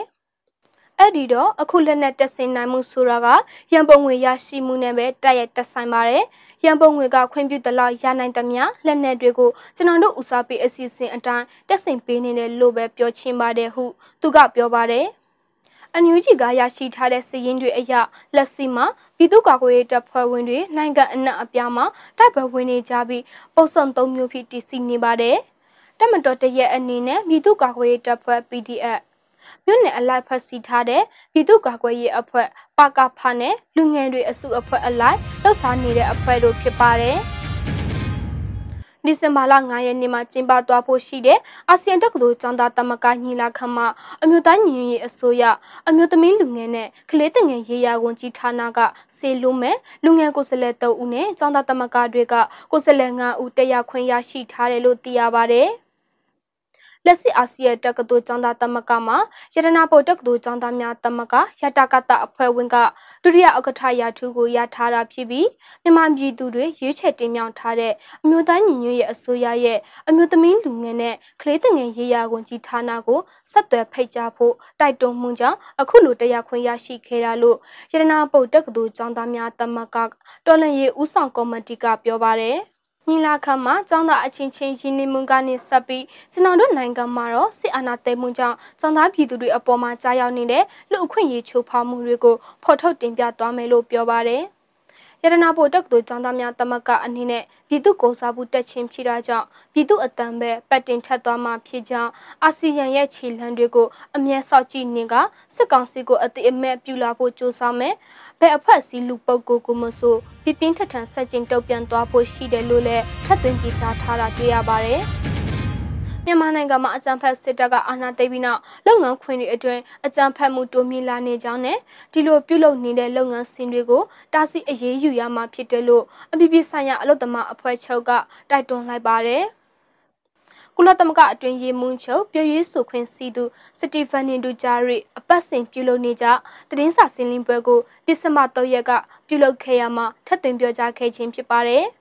အဲ့ဒီတော့အခုလက်နက်တက်ဆင်နိုင်မှုဆိုတာကရန်ပုံငွေရရှိမှုနဲ့ပဲတိုက်ရိုက်သက်ဆိုင်ပါတယ်။ရန်ပုံငွေကခွင့်ပြုသလောက်ရနိုင်သမျှလက်နက်တွေကိုကျွန်တော်တို့ဦးစားပေးအစီအစဉ်အတိုင်းတက်ဆင်ပေးနေတယ်လို့ပဲပြောချင်ပါတယ်ဟုသူကပြောပါတယ်။ အန်ယူဂျီကရရှိထားတဲ့စည်ရင်းတွေအရလက်စီမှာပြည်သူ့ကာကွယ်ရေးတပ်ဖွဲ့ဝင်တွေနိုင်ငံအနှံ့အပြားမှာတိုက်ပွဲဝင်နေကြပြီးပုံစံ၃မျိုးဖြစ်တည်ရှိနေပါတယ်။တပ်မတော်တရက်အနေနဲ့ပြည်သူ့ကာကွယ်ရေးတပ်ဖွဲ့ PDF မြို့နယ်အလိုက်ဖက်စီထားတဲ့ပြည်သူ့ကာကွယ်ရေးအဖွဲ့ပါကဖာနဲ့လူငယ်တွေအစုအဖွဲ့အလိုက်လှုပ်ရှားနေတဲ့အဖွဲ့တို့ဖြစ်ပါတယ်။ ဒီဇင်ဘာလ9ရက်နေ့မှာကျင်းပသွားဖို့ရှိတဲ့အာဆီယံတက္ကသိုလ်ကျောင်းသားသမဂ္ဂညီလာခံမှာအမျိုးသားညီညွတ်ရေးအစိုးရအမျိုးသမီးလူငယ်နဲ့ကလေးတငယ်ရေးရာဝန်ကြီးဌာနကစေလို့မဲ့လူငယ်ကိုယ်စားလှယ်3ဦးနဲ့ကျောင်းသားသမဂ္ဂတွေကကိုယ်စားလှယ်5ဦးတက်ရောက်ခွင့်ရရှိထားတယ်လို့သိရပါတယ်။ လက်စစ်အာဆီယံတက္ကသိုလ်ကျောင်းသားသမဂ္ဂမှရတနာပေါ်တက္ကသိုလ်ကျောင်းသားများသမဂ္ဂရတကတအဖွဲ့ဝင်ကဒုတိယဥက္ကဋ္ဌရာထူးကိုရထားတာဖြစ်ပြီးမြန်မာပြည်သူတွေရွေးချယ်တင်မြှောက်ထားတဲ့အမျိုးသားညီညွတ်ရေးအစိုးရရဲ့အမျိုးသမီးလူငယ်နဲ့ကလေးငယ်ရေးရာဝန်ကြီးဌာနကိုဆက်သွယ်ဖိတ်ကြားဖို့တိုက်တွန်းမှုကြောင့်အခုလိုတရားခွင့်ရရှိခဲ့တာလို့ရတနာပုတ်တက္ကသိုလ်ကျောင်းသားများသမဂ္ဂတော်လန်ရေးဦးဆောင်ကော်မတီကပြောပါတယ် ညီလာခံမှာကျောင်းသားအချင်းချင်းရင်းနှီးမှုကနေဆက်ပြီးစနောင်တို့နိုင်ငံမှာတော့စစ်အာဏာသိမ်းမှုကြောင့်ကျောင်းသားပြည်သူတွေအပေါ်မှာကြားရောက်နေတဲ့လူအခွင့်အရေးချိုးဖောက်မှုတွေကိုဖော်ထုတ်တင်ပြသွားမယ်လို့ပြောပါတယ်။ ရတနာပိုတက္ကသိုလ်ကျောင်းသားများတမကအနေနဲ့ပြည်သူကိုစားမှုတက်ချင်းဖြစ်တာကြောင့်ပြည်သူအတန်ပဲပတ်တင်ထက်သွားမှဖြစ်ကြောင်းအာဆီယံရဲ့ခြေလှမ်းတွေကိုအမြဲစောင့်ကြည့်နေကစစ်ကောင်စီကိုအတိအမဲ့ပြုလာဖို့ကြိုးစားမယ်။ဘယ်အဖွဲ့အစည်းလူပုဂ္ဂိုလ်ကိုမဆိုပြပြင်းထန်ထန်ဆက်ကျင်တုံ့ပြန်သွားဖို့ရှိတယ်လို့လည်းထပ်သွင်းကြေညာထားတာတွေ့ရပါတယ်။ မြန်မာနိုင်ငံမှာအကြံဖက်စစ်တပ်ကအာဏာသိမ်းပြီးနောက်လုပ်ငန်းခွင်တွေအတွင်းအကြံဖက်မှုတိုးမြင့်လာနေကြောင်းနဲ့ဒီလိုပြုလုပ်နေတဲ့လုပ်ငန်းစဉ်တွေကိုတားဆီးအရေးယူရမှာဖြစ်တယ်လို့အပြည်ပြည်ဆိုင်ရာအလုပ်သမားအဖွဲ့ချုပ်ကတိုက်တွန်းလိုက်ပါတယ်။ကုလသမဂ္ဂအတွင်းရေးမှူးချုပ်ပြည်ရေးဆိုခွင့်စီသူစတီဖန်နီဒူဂျာရီအပတ်စဉ်ပြုလုပ်နေကြသတင်းစာစင်လင်းပွဲကိုဒီဇင်ဘာ3ရက်ကပြုလုပ်ခဲ့ရမှာထပ်သွင်းပြောကြားခဲ့ခြင်းဖြစ်ပါတယ်။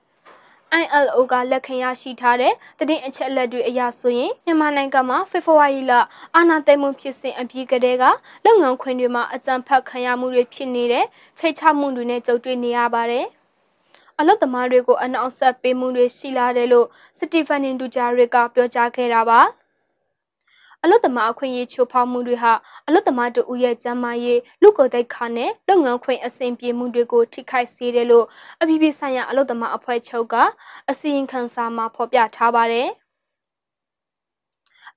ILO ကလက်ခံရရှိထားတဲ့တည်င်းအချက်အလက်တွေအရဆိုရင်မြန်မာနိုင်ငံမှာဖေဖော်ဝါရီလအာဏာသိမ်းမှုဖြစ်စဉ်အပြီးကတည်းကလုပ်ငန်းခွင်တွေမှာအကြမ်းဖက်ခံရမှုတွေဖြစ်နေတဲ့ချိတ်ချမှုတွေနဲ့ကြုံတွေ့နေရပါတယ်။အလုတ်သမားတွေကိုအနောက်ဆက်ပေးမှုတွေရှိလာတယ်လို့စတီဖန်နင်ဒူဂျာရစ်ကပြောကြားခဲ့တာပါ။ အလုတ်သမားအခွင့်အရေးချိုးဖောက်မှုတွေဟာအလုတ်သမားတို့ရဲ့ကျန်းမာရေးလူကိုယ်တိုင်ခါနဲ့လုပ်ငန်းခွင့်အဆင်ပြေမှုတွေကိုထိခိုက်စေတယ်လို့အပြည်ပြည်ဆိုင်ရာအလုတ်သမားအဖွဲ့ချုပ်ကအစီရင်ခံစာမှာဖော်ပြထားပါတယ်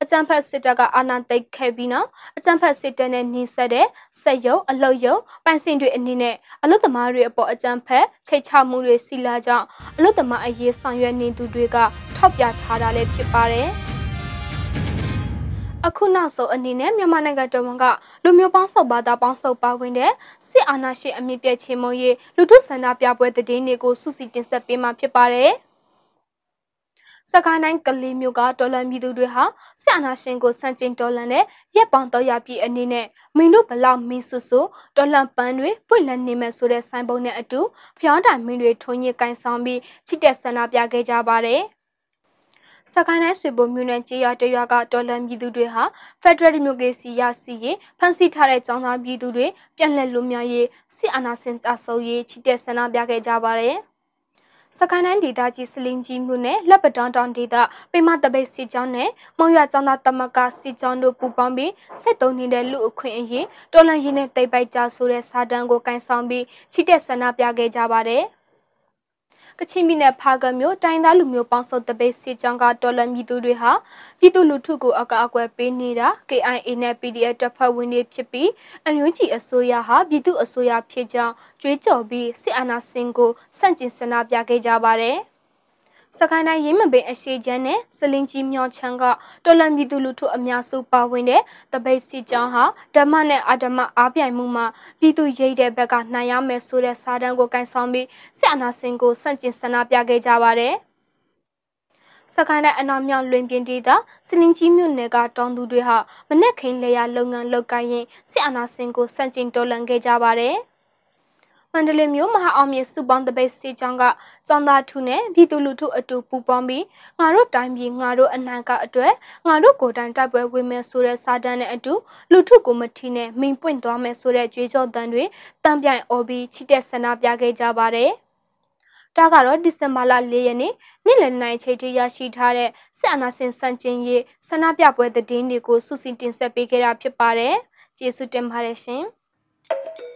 အကြံဖက်စစ်တပ်ကအာဏာသိမ်းခဲ့ပြီးနောက်အကြံဖက်စစ်တပ်နဲ့နှိစက်တဲ့ဆက်ရုပ်အလုတ်ရုပ်ပိုင်စင်တွေအနေနဲ့အလုတ်သမားတွေအပေါ်အကြံဖက်ချိတ်ချမှုတွေစီလာကြောင်းအလုတ်သမားအရေးဆောင်ရွက်နေသူတွေကထောက်ပြထားတာလည်းဖြစ်ပါတယ်။ အခုနောက်ဆုံးအနေနဲ့မြန်မာနိုင်ငံတော်ဝန်ကလူမျိုးပေါင်းစုံဘာသာပေါင်းစုံပါဝင်တဲ့စစ်အာဏာရှင်အမြင့်ပြည့်ချေမုံရေးလူထုဆန္ဒပြပွဲသတင်းတွေကိုစုစည်းတင်ဆက်ပေးမှာဖြစ်ပါတယ်။စကိုင်းတိုင်းကလေးမျိုးကတော်လန်ပြည်သူတွေဟာဆရာနာရှင်ကိုစန့်ကျင်တော်လန်တဲ့ရက်ပေါင်း300ပြည့်အနေနဲ့မင်းတို့ဘလောက်မင်းဆူဆူတော်လန်ပန်းတွေပွင့်လန်းနေမဲ့ဆိုတဲ့ဆိုင်းပုံနဲ့အတူဖျောင်းတိုင်မင်းတွေထုံညစ်ကန်ဆောင်ပြီးချစ်တဲ့ဆန္ဒပြခဲ့ကြပါတယ်။ စကိုင်းတိုင်းဆွေဘုံမြို့နယ်ကြေးရွာတရွာကတော်လန်ပြည်သူတွေဟာ Federal Democracy ရစီရေးဖန်ဆီးထားတဲ့ចောင်းသားပြည်သူတွေပြန်လည်လွတ်မြောက်ရေးစစ်အာဏာရှင်ကြဆုပ်ရေးချီတက်ဆန္ဒပြခဲ့ကြပါတယ်။စကိုင်းတိုင်းဒေသကြီးစလင်းကြီးမြို့နယ်လက်ပတောင်တောင်ဒေသပိမတပိတ်စီကျောင်းနဲ့မုံရွာကျောင်းသားတမကစီကျောင်းတို့ပူးပေါင်းပြီးစစ်တုံးနေတဲ့လူအခွင့်အရေးတော်လန်ရေးနဲ့တိတ်ပိုက်ကြဆိုတဲ့စာတမ်းကိုကန်ဆောင်ပြီးချီတက်ဆန္ဒပြခဲ့ကြပါတယ်။ ကချင်ပြည်နယ်ဖားကမြို့တိုင်းသားလူမျိုးပေါင်းစုံတပိတ်စီကြောင်းကတော်လန်ပြည်သူတွေဟာပြည်သူလူထုကိုအကာအကွယ်ပေးနေတာ KIA နဲ့ PDF တပ်ဖွဲ့ဝင်တွေဖြစ်ပြီးအမျိုးကြီးအစိုးရဟာပြည်သူအစိုးရဖြစ်ကြောင်းကြွေးကြော်ပြီးစစ်အာဏာရှင်ကိုစန့်ကျင်ဆန္ဒပြခဲ့ကြပါတယ်။ စကိုင်းတိုင်းရင်းမပင်အရှိချမ်းနဲ့စလင်းကြီးမြောင်ချမ်းကတော်လန်ပြည်သူလူထုအများစုပါဝင်တဲ့တပိတ်စီကျောင်းဟာဓမ္မနဲ့အာဓမ္မအားပြိုင်မှုမှာပြည်သူရိတ်တဲ့ဘက်ကနိုင်ရမယ်ဆိုတဲ့စာတမ်းကိုကန်ဆောင်ပြီးစစ်အာဏာရှင်ကိုဆန့်ကျင်ဆန္ဒပြခဲ့ကြပါတယ်။စကိုင်းတိုင်းအနောက်မြောက်လွင်ပြင်ဒေသစလင်ကြီးမြို့နယ်ကတောင်သူတွေဟာမနက်ခင်းလေယာလုပ်ငန်းလုပ်ကိုင်းရင်စစ်အာဏာရှင်ကိုစန့်ကျင်တော်လှန်ခဲ့ကြပါတယ်။ မန္တလေးမြို့မဟာအောင်မြေစုပေါင်းတပိတ်စီချောင်းကကျောင်းသားထုနဲ့ပြည်သူလူထုအတူပူးပေါင်းပြီးငါတို့တိုင်းပြည်ငါတို့အနာကအတွက်ငါတို့ကိုယ်တိုင်တိုက်ပွဲဝင်မယ်ဆိုတဲ့စာတမ်းနဲ့အတူလူထုကိုမထီနဲ့မိန်ပွင့်သွားမယ်ဆိုတဲ့ကြွေးကြော်သံတွေတံပြိုင်အော်ပြီးချစ်တဲ့ဆန္ဒပြခဲ့ကြပါတယ်။ဒါကတော့ဒီဇင်ဘာလ၄ရက်နေ့နေ့လယ်နိုင်ချိန်ထိရရှိထားတဲ့စစ်အာဏာရှင်စံကျင်ရေးဆန္ဒပြပွဲသတင်းတွေကိုစုစည်းတင်ဆက်ပေးခဲ့တာဖြစ်ပါတယ်။ကျေးဇူးတင်ပါတယ်ရှင်။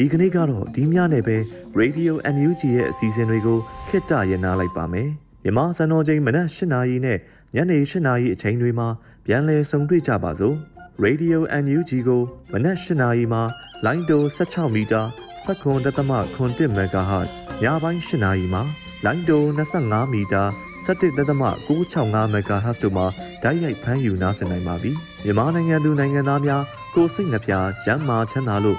ဒီကနေ့ကတော့ဒီညနဲ့ပဲ Radio NUG ရဲ့အစီအစဉ်တွေကိုခਿੱတရနာလိုက်ပါမယ်မြမစံတော်ချိန်မနက်၈နာရီနဲ့ညနေ၈နာရီအချိန်တွေမှာပြန်လည်ဆုံတွေ့ကြပါစို့ Radio NUG ကိုမနက်၈နာရီမှာလိုင်းတို16မီတာ7.3 MHz ညပိုင်း၈နာရီမှာလိုင်းတို25မီတာ17.665 MHz တို့မှာဓာတ်ရိုက်ဖမ်းယူနားဆင်နိုင်ပါပြီမြန်မာနိုင်ငံသူနိုင်ငံသားများကိုစိတ်နှပြကျန်းမာချမ်းသာလို့